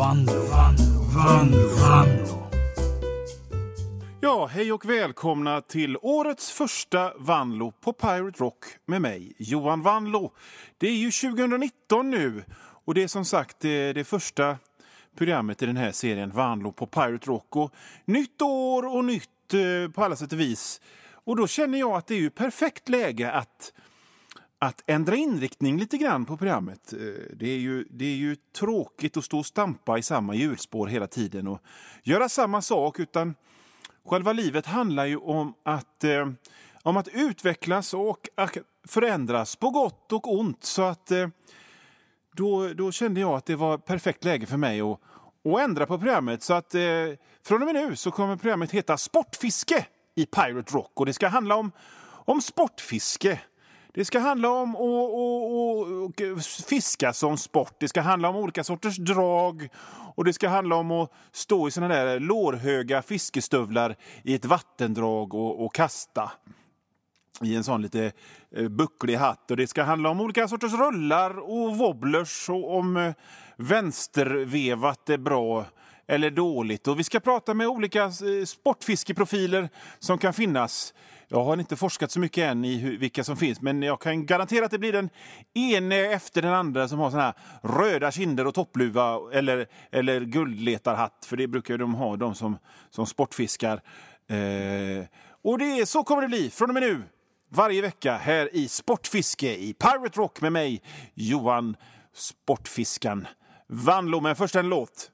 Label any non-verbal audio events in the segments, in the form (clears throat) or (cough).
Vanlo, Vanlo, Vanlo, Vanlo. Ja, hej och välkomna till årets första Vanlo på Pirate Rock med mig, Johan Vanlo. Det är ju 2019 nu och det är som sagt det, det första programmet i den här serien Vanlo på Pirate Rock. Och nytt år och nytt eh, på alla sätt och vis. Och då känner jag att det är ju perfekt läge att att ändra inriktning lite grann på programmet. Eh, det är, ju, det är ju tråkigt att stå och stampa i samma hjulspår hela tiden och göra samma sak. utan Själva livet handlar ju om att, eh, om att utvecklas och förändras på gott och ont. Så att eh, då, då kände jag att det var perfekt läge för mig att, att ändra på programmet. Så att eh, från och med nu så kommer programmet heta Sportfiske i Pirate Rock. Och det ska handla om, om sportfiske. Det ska handla om att fiska som sport. Det ska handla om olika sorters drag och det ska handla om att stå i såna där lårhöga fiskestövlar i ett vattendrag och, och kasta i en sån lite eh, bucklig hatt. Och det ska handla om olika sorters rullar och wobblers och om eh, vänstervevat är bra eller dåligt. Och vi ska prata med olika eh, sportfiskeprofiler som kan finnas. Jag har inte forskat så mycket än i hur, vilka som finns, men jag kan garantera att det blir den ene efter den andra som har såna här röda kinder och toppluva eller, eller guldletarhatt, för det brukar de ha, de som, som sportfiskar. Eh, och det, så kommer det bli från och med nu varje vecka här i Sportfiske i Pirate Rock med mig, Johan Sportfiskan Vanlo. Men först en låt.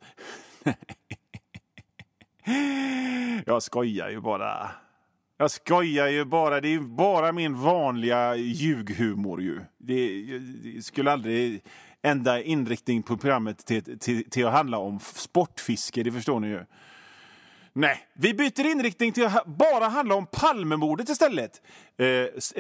(laughs) Jag skojar ju bara. Jag skojar ju bara. Det är bara min vanliga ljughumor ju. Det, det skulle aldrig ändra inriktning på programmet till, till, till att handla om sportfiske, det förstår ni ju. Nej, vi byter inriktning till att bara handla om Palmemordet istället. Eh,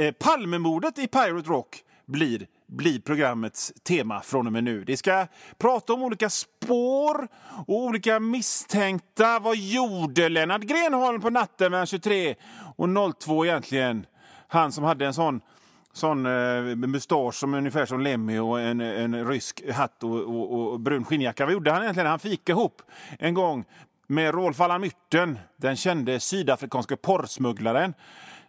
eh, Palmemordet i Pirate Rock blir, blir programmets tema från och med nu. Det ska prata om olika spår och olika misstänkta. Vad gjorde Lennart Grenholm på natten mellan 23 och 02 egentligen? Han som hade en sån sån eh, mustasch som ungefär som Lemmy och en, en rysk hatt och, och, och brun skinnjacka. Vad gjorde han egentligen? Han fikade ihop en gång med Rolf Allan Myrten, den kände sydafrikanske porrsmugglaren.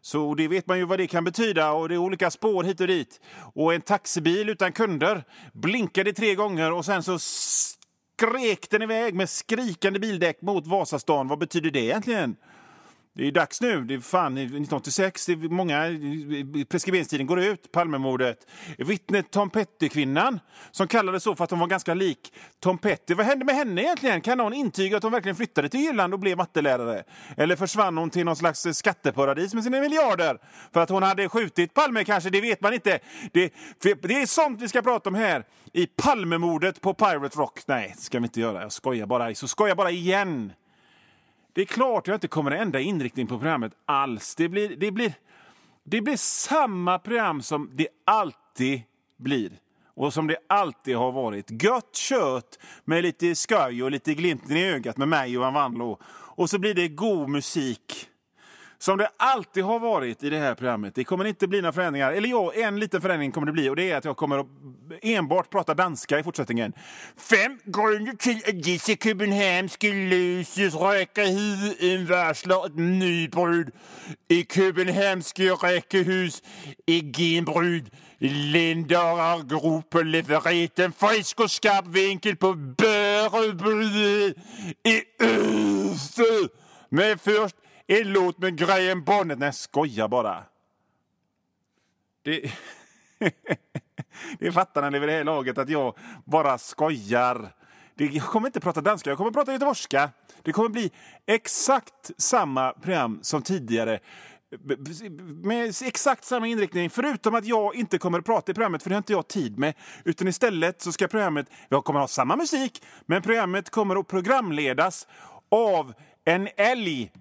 Så det vet man ju vad det kan betyda och det är olika spår hit och dit. Och en taxibil utan kunder blinkade tre gånger och sen så skrek den iväg med skrikande bildäck mot Vasastan. Vad betyder det egentligen? Det är dags nu. Det är fan 1986. Det är många, preskriberingstiden går ut. Palmemordet. Vittnet Tom Petty-kvinnan, som kallades så för att hon var ganska lik Tom Petty. Vad hände med henne egentligen? Kan någon intyga att hon verkligen flyttade till Irland och blev mattelärare? Eller försvann hon till någon slags skatteparadis med sina miljarder? För att hon hade skjutit Palme kanske? Det vet man inte. Det, det är sånt vi ska prata om här i Palmemordet på Pirate Rock. Nej, det ska vi inte göra. Jag skojar bara. Så skojar bara igen. Det är klart jag inte kommer att ändra inriktning på programmet alls. Det blir, det blir, det blir samma program som det alltid blir. Och som det alltid har varit. Gött kött med lite skoj och lite glimten i ögat med mig, Johan Wanlo. Och så blir det god musik. Som det alltid har varit i det här programmet. Det kommer inte bli några förändringar. Eller ja, en liten förändring kommer det bli och det är att jag kommer att enbart prata danska i fortsättningen. Fem grunder till att disse københavnske løses rækkehus varsler ett nybrud i Kubenhamske rækkehus i genbrud. Länder har levererat en frisk och skarp vinkel på börebröd i Öster. Men först en låt med Graham Bonnet. Nej, skoja bara. Det... (laughs) det fattar ni vid det här laget att jag bara skojar. Det, jag kommer inte prata danska, jag kommer prata göteborgska. Det kommer bli exakt samma program som tidigare. Med exakt samma inriktning, förutom att jag inte kommer att prata i programmet för det har inte jag tid med. Utan istället så ska programmet, jag kommer att ha samma musik, men programmet kommer att programledas av en älg.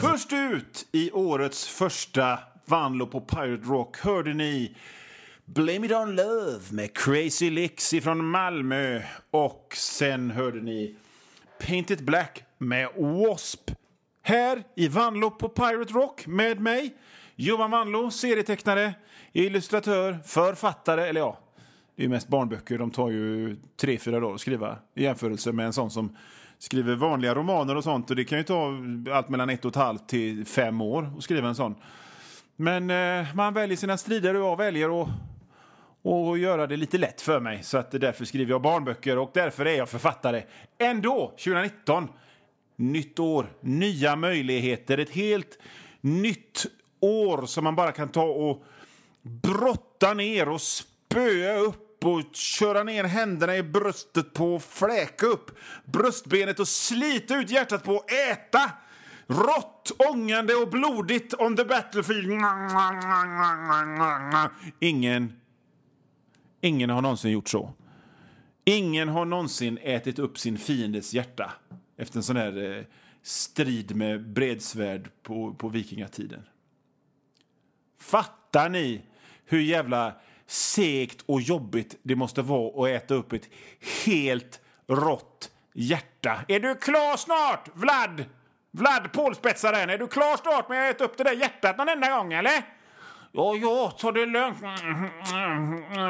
Först ut i årets första Vanlo på Pirate Rock hörde ni Blame It On Love med Crazy Licks från Malmö. Och sen hörde ni Paint It Black med W.A.S.P. Här i Vanlo på Pirate Rock med mig, Johan Vanlo, serietecknare, illustratör, författare, eller ja, det är mest barnböcker. De tar ju tre, fyra dagar att skriva i jämförelse med en sån som skriver vanliga romaner och sånt. Och det kan ju ta allt mellan ett och ett halvt till fem år att skriva en sån. Men eh, man väljer sina strider och jag väljer att och göra det lite lätt för mig. Så att därför skriver jag barnböcker och därför är jag författare. Ändå, 2019, nytt år, nya möjligheter, ett helt nytt år som man bara kan ta och brotta ner och spöa upp och köra ner händerna i bröstet på och fläka upp bröstbenet och slita ut hjärtat på och äta rått, ångande och blodigt on the battlefield. Ingen Ingen har någonsin gjort så. Ingen har någonsin ätit upp sin fiendes hjärta efter en sån här eh, strid med bredsvärd på, på vikingatiden. Fattar ni hur jävla segt och jobbigt det måste vara att äta upp ett helt rått hjärta? Är du klar snart, Vlad? Vlad, pålspetsaren, är du klar snart med att äta upp det där hjärtat någon enda gång, eller? Ja, ja, ta det lugnt.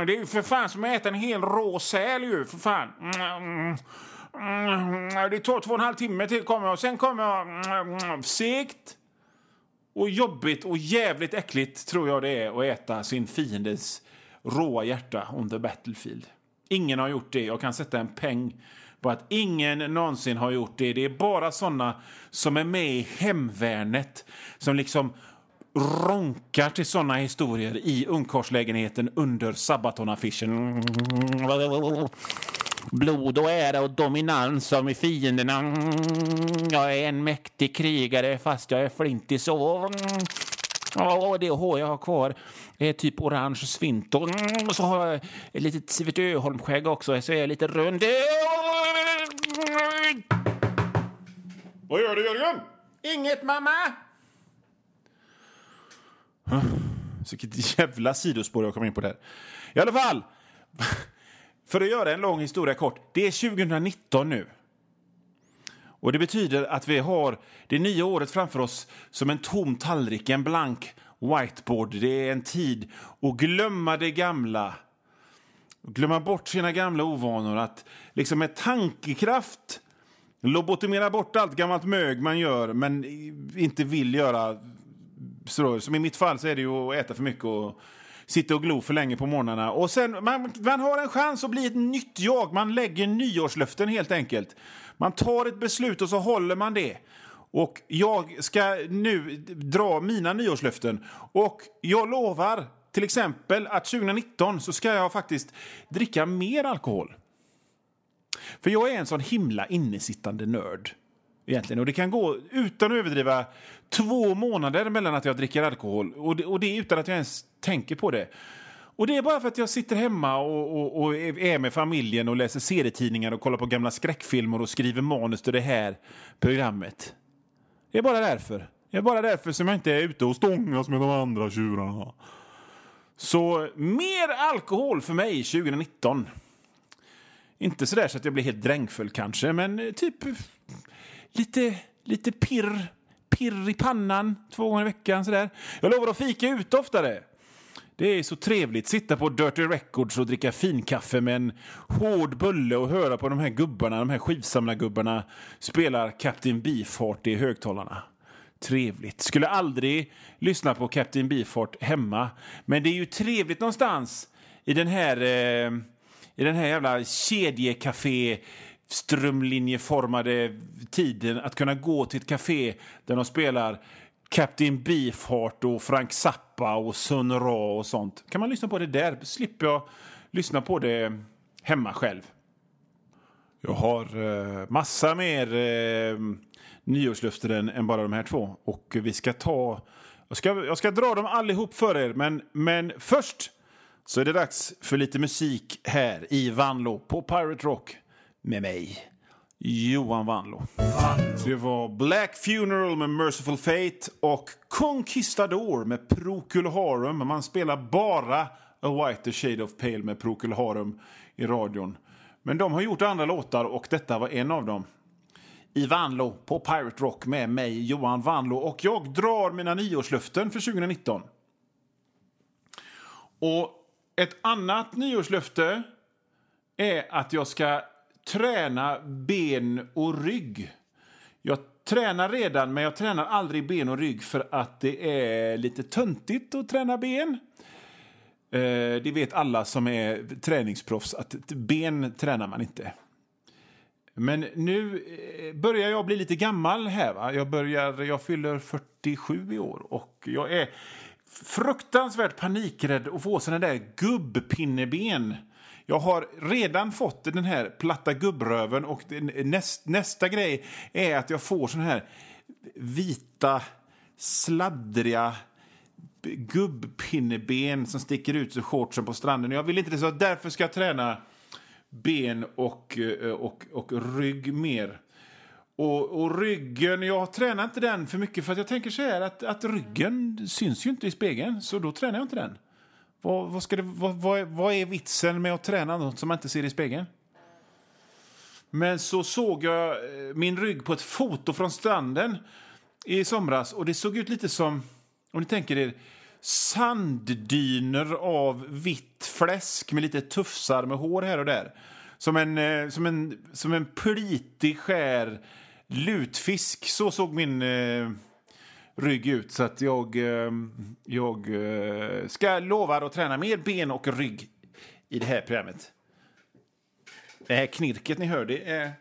Det är ju för fan som att äta en hel rå säl ju, för fan. Det tar två och en halv timme till kommer jag. sen kommer jag... Segt och jobbigt och jävligt äckligt tror jag det är att äta sin fiendes råa hjärta on the battlefield. Ingen har gjort det. Jag kan sätta en peng på att ingen någonsin har gjort det. Det är bara såna som är med i hemvärnet som liksom ronkar till såna historier i ungkarlslägenheten under Sabaton-affischen. Blod och ära och dominans som i fienderna. Jag är en mäktig krigare fast jag är flintig så. Och det hår jag har kvar är typ orange svinto. Och så har jag ett litet Sivert Öholm-skägg också, så är jag lite rund. Vad gör du, Jörgen? Inget, mamma! Vilket (laughs) jävla sidospår jag kom in på där. I alla fall, (laughs) för att göra en lång historia kort. Det är 2019 nu. Och Det betyder att vi har det nya året framför oss som en tom tallrik, en blank whiteboard. Det är en tid att glömma det gamla. Glömma bort sina gamla ovanor. Att liksom med tankekraft lobotomera bort allt gammalt mög man gör men inte vill göra så, som i mitt fall så är det ju att äta för mycket och sitta och glo för länge på morgnarna. Och sen, man, man har en chans att bli ett nytt jag. Man lägger nyårslöften helt enkelt. Man tar ett beslut och så håller man det. Och jag ska nu dra mina nyårslöften. Och jag lovar till exempel att 2019 så ska jag faktiskt dricka mer alkohol. För jag är en sån himla innesittande nörd. Egentligen. Och det kan gå, utan att överdriva, två månader mellan att jag dricker alkohol. Och det, och det utan att jag ens tänker på det. Och det är bara för att jag sitter hemma och, och, och, är med familjen och läser serietidningar och kollar på gamla skräckfilmer och skriver manus till det här programmet. Det är bara därför. Det är bara därför som jag inte är ute och stångas med de andra tjurarna. Så mer alkohol för mig 2019. Inte så där så att jag blir helt drängfull kanske, men typ lite, lite pirr, pirr i pannan två gånger i veckan. Sådär. Jag lovar att fika ut oftare. Det är så trevligt. Sitta på Dirty Records och dricka finkaffe med en hård bulle och höra på de här gubbarna, de här skivsamlargubbarna spelar Captain Beefheart i högtalarna. Trevligt. Skulle aldrig lyssna på Captain Beefheart hemma. Men det är ju trevligt någonstans i den här, eh, i den här jävla kedjecafé strömlinjeformade tiden att kunna gå till ett café där de spelar Captain Beefheart och Frank Zappa och Sun Ra och sånt. Kan man lyssna på det där slipper jag lyssna på det hemma själv. Jag har eh, massa mer eh, nyårslöften än bara de här två. Och vi ska ta... Jag ska, jag ska dra dem allihop för er, men, men först så är det dags för lite musik här i Vanlo på Pirate Rock med mig, Johan. Vanlo. Det var Black Funeral med Merciful Fate och Conquistador med Procul Harum. Man spelar bara A Whiter Shade of Pale med Procul Harum i radion. Men de har gjort andra låtar och detta var en av dem. I Vanlo på Pirate Rock med mig, Johan Vanlo. Och jag drar mina nyårslöften för 2019. Och ett annat nyårslöfte är att jag ska träna ben och rygg. Jag tränar redan, men jag tränar aldrig ben och rygg för att det är lite töntigt att träna ben. Eh, det vet alla som är träningsproffs, att ben tränar man inte. Men nu eh, börjar jag bli lite gammal här. Va? Jag, börjar, jag fyller 47 i år och jag är fruktansvärt panikrädd att få såna där gubbpinneben. Jag har redan fått den här platta gubbröven och näst, nästa grej är att jag får sån här vita, sladdriga gubbpinneben som sticker ut ur shortsen på stranden. Jag vill inte det, så därför ska jag träna ben och, eh, och, och rygg mer. Och, och, ryggen, jag tränar inte den för mycket för att jag tänker så här att, att ryggen syns ju inte i spegeln, så då tränar jag inte den. Vad, vad, ska det, vad, vad, är, vad är vitsen med att träna något som man inte ser i spegeln? Men så såg jag eh, min rygg på ett foto från stranden i somras och det såg ut lite som, om ni tänker er, sanddyner av vitt fläsk med lite tufsar med hår här och där. Som en, eh, som en, som en plitig skär lutfisk. Så såg min eh, rygg ut. Så att jag, eh, jag eh, ska lova att träna mer ben och rygg i det här programmet. Det här knirket ni hör, det är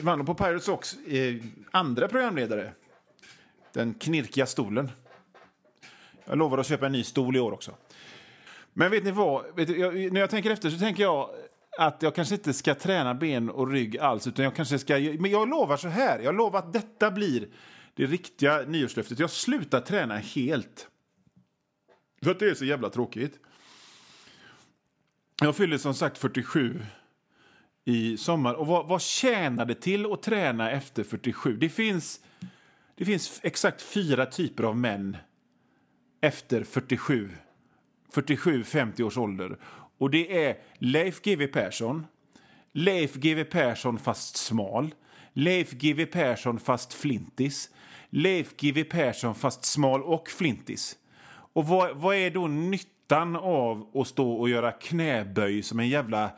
Mannen på Pirates Ox eh, andra programledare. Den knirkiga stolen. Jag lovar att köpa en ny stol i år också. Men vet ni vad? Vet du, jag, när jag tänker efter så tänker jag att jag kanske inte ska träna ben och rygg alls. Utan jag kanske ska... Men jag lovar så här. Jag lovar att detta blir det riktiga nyårslöftet. Jag slutar träna helt. För att det är så jävla tråkigt. Jag fyller som sagt 47 i sommar. Och vad, vad tjänar det till att träna efter 47? Det finns, det finns exakt fyra typer av män efter 47. 47-50 års ålder. Och det är Leif GW Persson, Leif GW Persson fast smal, Leif GW Persson fast flintis, Leif GW Persson fast smal och flintis. Och vad, vad är då nyttan av att stå och göra knäböj som en jävla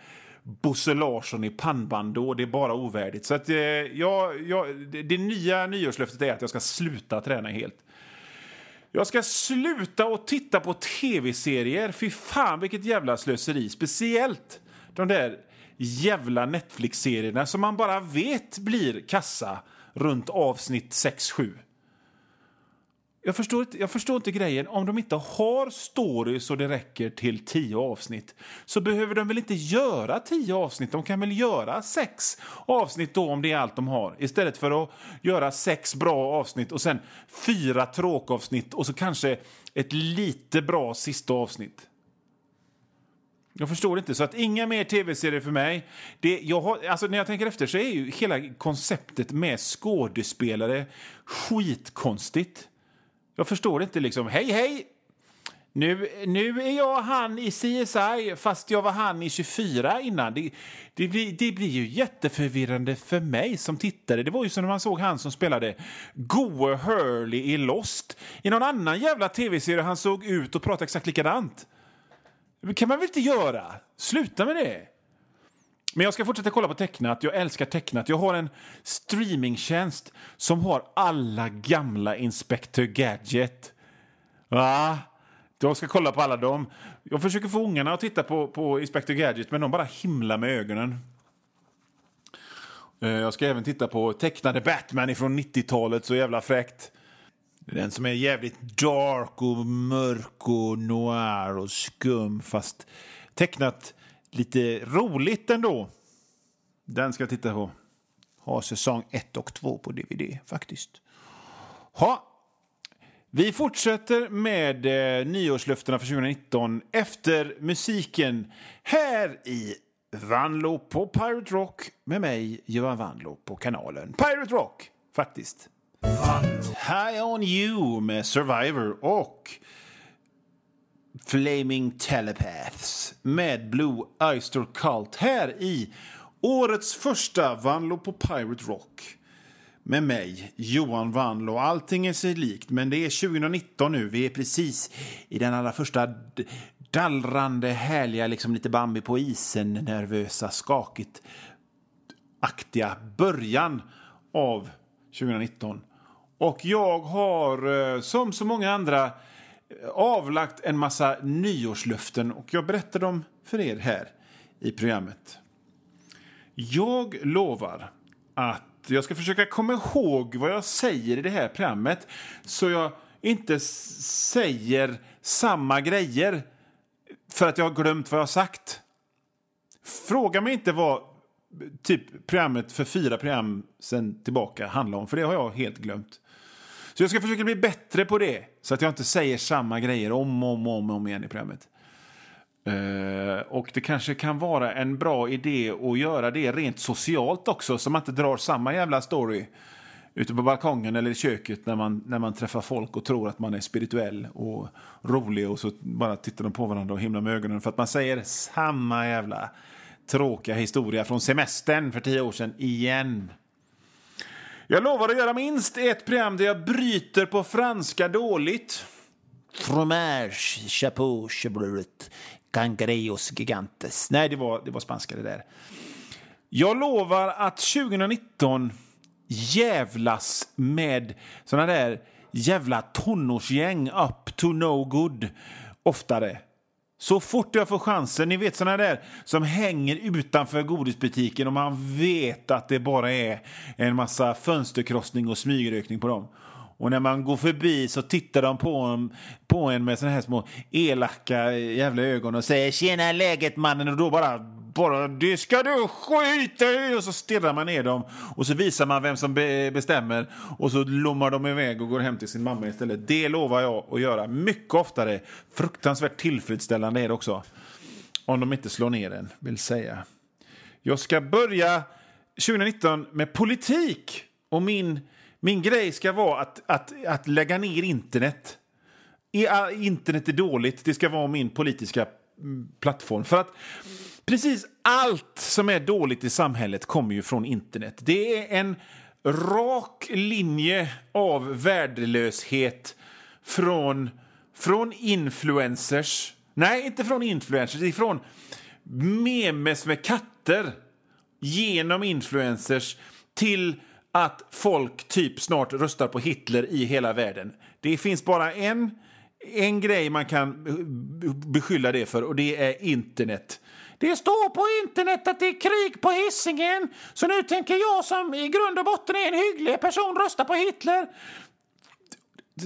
Bosse Larsson i pannband då? Det är bara ovärdigt. Så att, eh, ja, ja, det, det nya nyårslöftet är att jag ska sluta träna helt. Jag ska sluta att titta på tv-serier. Fy fan, vilket jävla slöseri. Speciellt de där jävla Netflix-serierna som man bara vet blir kassa runt avsnitt 6-7. Jag förstår, inte, jag förstår inte grejen. Om de inte har story så det räcker till tio avsnitt så behöver de väl inte göra tio avsnitt? De kan väl göra sex avsnitt då om det är allt de har istället för att göra sex bra avsnitt och sen fyra tråkavsnitt och så kanske ett lite bra sista avsnitt. Jag förstår inte. Så att inga mer tv-serier för mig. Det, jag har, alltså när jag tänker efter så är ju hela konceptet med skådespelare skitkonstigt. Jag förstår inte liksom, hej hej! Nu, nu är jag han i CSI, fast jag var han i 24 innan. Det, det, blir, det blir ju jätteförvirrande för mig som tittare. Det var ju som när man såg han som spelade Goe Hurley i Lost. I någon annan jävla tv-serie han såg ut och pratade exakt likadant. Det kan man väl inte göra? Sluta med det! Men jag ska fortsätta kolla på tecknat. Jag älskar tecknat. Jag har en streamingtjänst som har alla gamla Inspector Gadget. Va? Jag ska kolla på alla dem. Jag försöker få ungarna att titta på, på Inspector Gadget, men de bara himlar med ögonen. Eh, jag ska även titta på tecknade Batman från 90-talet, så jävla fräckt. Den som är jävligt dark och mörk och noir och skum, fast tecknat lite roligt ändå. Den ska jag titta på. Har säsong 1 och 2 på DVD faktiskt. Ha. Vi fortsätter med eh, nyårslöftena för 2019 efter musiken här i Vanlo på Pirate Rock med mig, Johan Vanlo, på kanalen Pirate Rock, faktiskt. High on you med Survivor och Flaming Telepaths med Blue Oyster Cult här i årets första Vanlo på Pirate Rock med mig, Johan Vanlo. Allting är sig likt, men det är 2019 nu. Vi är precis i den allra första dallrande, härliga, liksom lite Bambi på isen, nervösa, skakigt aktiga början av 2019. Och jag har, eh, som så många andra, avlagt en massa nyårslöften och jag berättar dem för er här i programmet. Jag lovar att jag ska försöka komma ihåg vad jag säger i det här programmet så jag inte säger samma grejer för att jag har glömt vad jag har sagt. Fråga mig inte vad typ programmet för fyra program sen tillbaka handlar om, för det har jag helt glömt. Så jag ska försöka bli bättre på det, så att jag inte säger samma grejer om och om, om, om igen i programmet. Uh, och det kanske kan vara en bra idé att göra det rent socialt också, så man inte drar samma jävla story ute på balkongen eller i köket när man, när man träffar folk och tror att man är spirituell och rolig och så bara tittar de på varandra och himlar med ögonen för att man säger samma jävla tråkiga historia från semestern för tio år sedan igen. Jag lovar att göra minst ett program där jag bryter på franska dåligt. Fromage, chapeau, chabrut, gangreos, gigantes. Nej, det var, det var spanska det där. Jag lovar att 2019 jävlas med såna där jävla tonårsgäng up to no good oftare. Så fort jag får chansen. Ni vet såna där som hänger utanför godisbutiken och man vet att det bara är en massa fönsterkrossning och smygrökning på dem. Och när man går förbi så tittar de på en, på en med såna här små elaka jävla ögon och säger “Tjena läget mannen” och då bara bara det ska du skita i! Och så stirrar man ner dem och så visar man vem som be bestämmer och så lommar de iväg och går hem till sin mamma istället. Det lovar jag att göra mycket oftare. Fruktansvärt tillfredsställande är det också. Om de inte slår ner en, vill säga. Jag ska börja 2019 med politik. Och min, min grej ska vara att, att, att lägga ner internet. Äh, internet är dåligt. Det ska vara min politiska mm, plattform. För att Precis allt som är dåligt i samhället kommer ju från internet. Det är en rak linje av värdelöshet från, från influencers. Nej, inte från influencers, från memes med katter genom influencers till att folk typ snart röstar på Hitler i hela världen. Det finns bara en, en grej man kan beskylla det för och det är internet. Det står på internet att det är krig på hissingen. så nu tänker jag som i grund och botten är en hygglig person rösta på Hitler.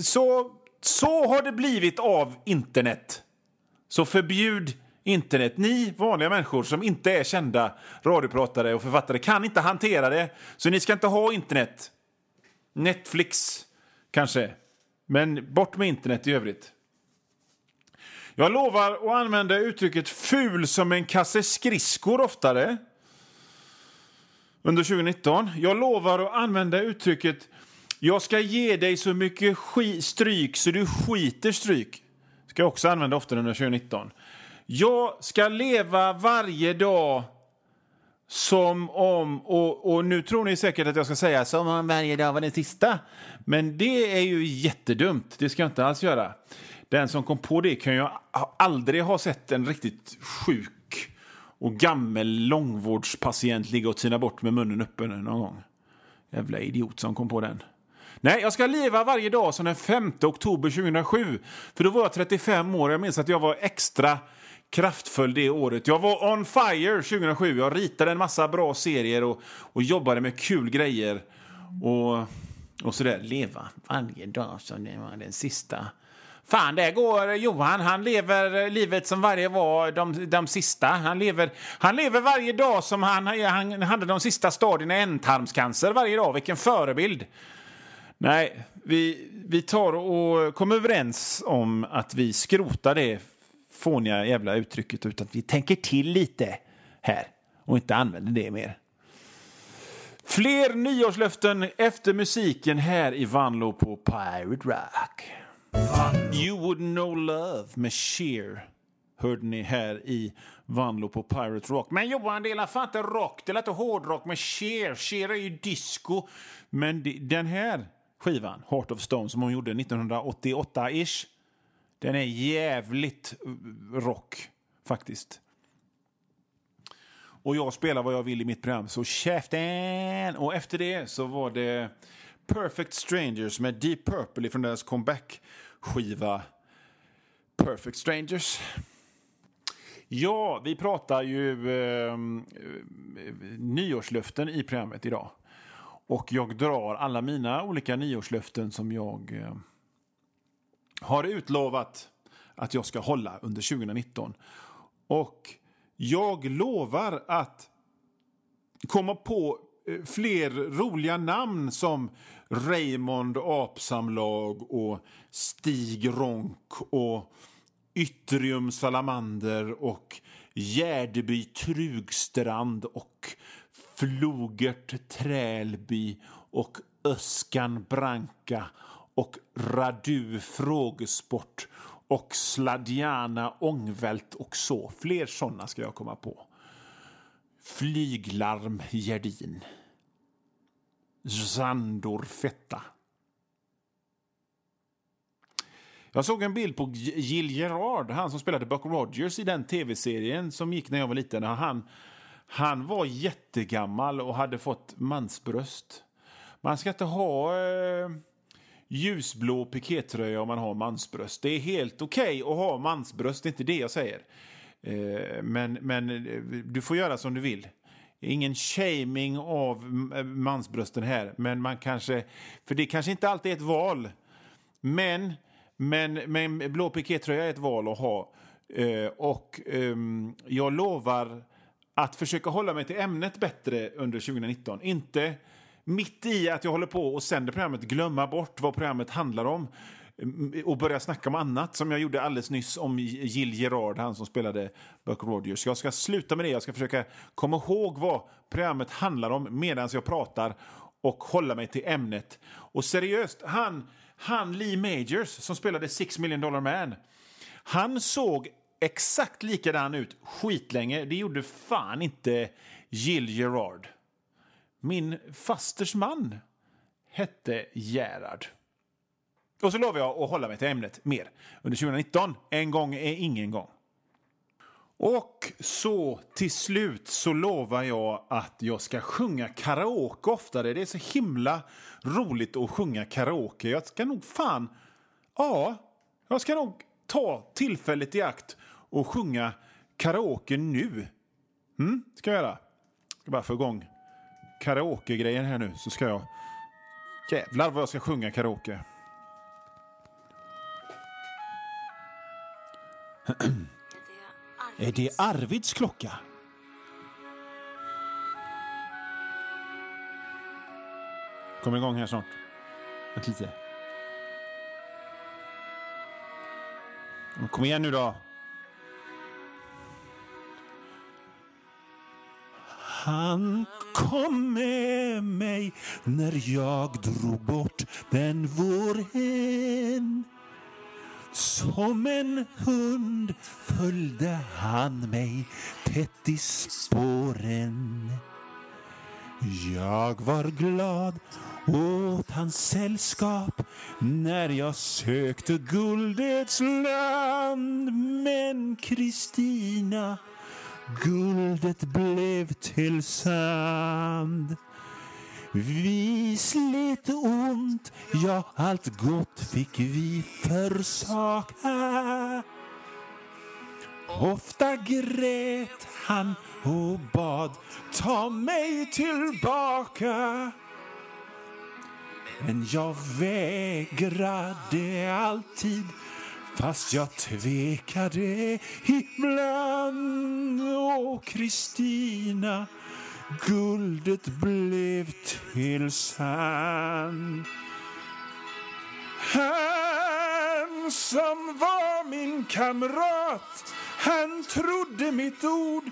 Så, så har det blivit av internet. Så förbjud internet. Ni vanliga människor som inte är kända radiopratare och författare kan inte hantera det, så ni ska inte ha internet. Netflix, kanske. Men bort med internet i övrigt. Jag lovar att använda uttrycket ful som en kasse skridskor oftare under 2019. Jag lovar att använda uttrycket jag ska ge dig så mycket stryk så du skiter stryk. ska jag också använda oftare under 2019. Jag ska leva varje dag som om, och, och nu tror ni säkert att jag ska säga som om varje dag var den sista. Men det är ju jättedumt, det ska jag inte alls göra. Den som kom på det kan ju aldrig ha sett en riktigt sjuk och gammel långvårdspatient ligga och tina bort med munnen öppen någon gång. Jävla idiot som kom på den. Nej, jag ska leva varje dag som den 5 oktober 2007. För då var jag 35 år. Jag minns att jag var extra kraftfull det året. Jag var on fire 2007. Jag ritade en massa bra serier och, och jobbade med kul grejer. Och, och sådär. Leva varje dag som det var den sista. Fan, där går Johan. Han lever livet som varje var de, de sista. Han lever, han lever varje dag som han, han hade de sista stadierna i ändtarmscancer varje dag. Vilken förebild! Nej, vi, vi tar och kommer överens om att vi skrotar det fåniga jävla uttrycket utan att vi tänker till lite här och inte använder det mer. Fler nyårslöften efter musiken här i Vanlo på Pirate Rock. You would know love med Sheer hörde ni här i Vanlo på Pirate Rock. Men Johan, det är fan inte rock, det är inte hårdrock med Cher. Cher är ju disco. Men den här skivan, Heart of Stone, som hon gjorde 1988-ish, den är jävligt eh, rock, faktiskt. Och jag spelar vad jag vill i mitt program, så käften! Och efter det så var det Perfect Strangers med Deep Purple från deras comeback-skiva Perfect Strangers. Ja, vi pratar ju eh, eh nyårslöften i programmet idag. Och jag drar alla mina olika nyårslöften som jag eh, har utlovat att jag ska hålla under 2019. Och jag lovar att komma på eh, fler roliga namn som Raymond Apsamlag och Stig Ronk och Yttrium Salamander och Gärdeby Trugstrand och Flogert Trälby och Öskan Branka och Radu Frågesport och Sladjana Ångvält och så. Fler såna ska jag komma på. Flyglarm Gerdin. Zandor Fetta. Jag såg en bild på Jill Gerard, han som spelade Buck Rogers i den tv-serien som gick när jag var liten. Han, han var jättegammal och hade fått mansbröst. Man ska inte ha eh, ljusblå pikétröja om man har mansbröst. Det är helt okej okay att ha mansbröst, det är inte det jag säger. Eh, men, men eh, du får göra som du vill. Ingen shaming av eh, mansbrösten här, men man kanske... För det kanske inte alltid är ett val. Men men, men blå pikétröja är ett val att ha. Och ehm, jag lovar att försöka hålla mig till ämnet bättre under 2019. Inte mitt i att jag håller på och sänder programmet glömma bort vad programmet handlar om eh, och börja snacka om annat som jag gjorde alldeles nyss om Jill Gerard, han som spelade Buck Rogers. Jag ska sluta med det. Jag ska försöka komma ihåg vad programmet handlar om medan jag pratar och hålla mig till ämnet. Och seriöst, han han Lee Majors som spelade Six Million Dollar Man. Han såg exakt likadan ut skitlänge. Det gjorde fan inte Jill Gerard. Min fasters man hette Gerard. Och så lovar jag att hålla mig till ämnet mer under 2019. En gång är ingen gång. Och så till slut så lovar jag att jag ska sjunga karaoke oftare. Det är så himla roligt att sjunga karaoke. Jag ska nog fan... Ja, jag ska nog ta tillfället i akt och sjunga karaoke nu. Mm, ska jag göra. Jag ska bara få igång karaoke-grejen här nu så ska jag... Jävlar vad jag ska sjunga karaoke. (clears throat) Är det Arvids klocka? Kom igång här snart. Vänta lite. Kom igen nu då. Han kom med mig när jag drog bort den våren som en hund följde han mig tätt i spåren. Jag var glad åt hans sällskap när jag sökte guldets land. Men Kristina, guldet blev till sand. Vi slet ont, ja, allt gott fick vi försaka. Ofta grät han och bad ta mig tillbaka. Men jag vägrade alltid fast jag tvekade ibland. Åh, Kristina guldet blev till sand. Han som var min kamrat, han trodde mitt ord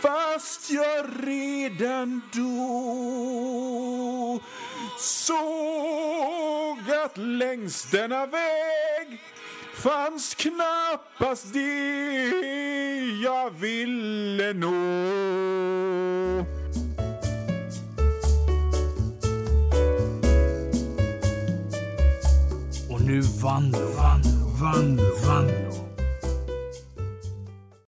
Fast jag redan då såg att längs denna väg fanns knappast det jag ville nå. Och nu vann, vann, vann, vann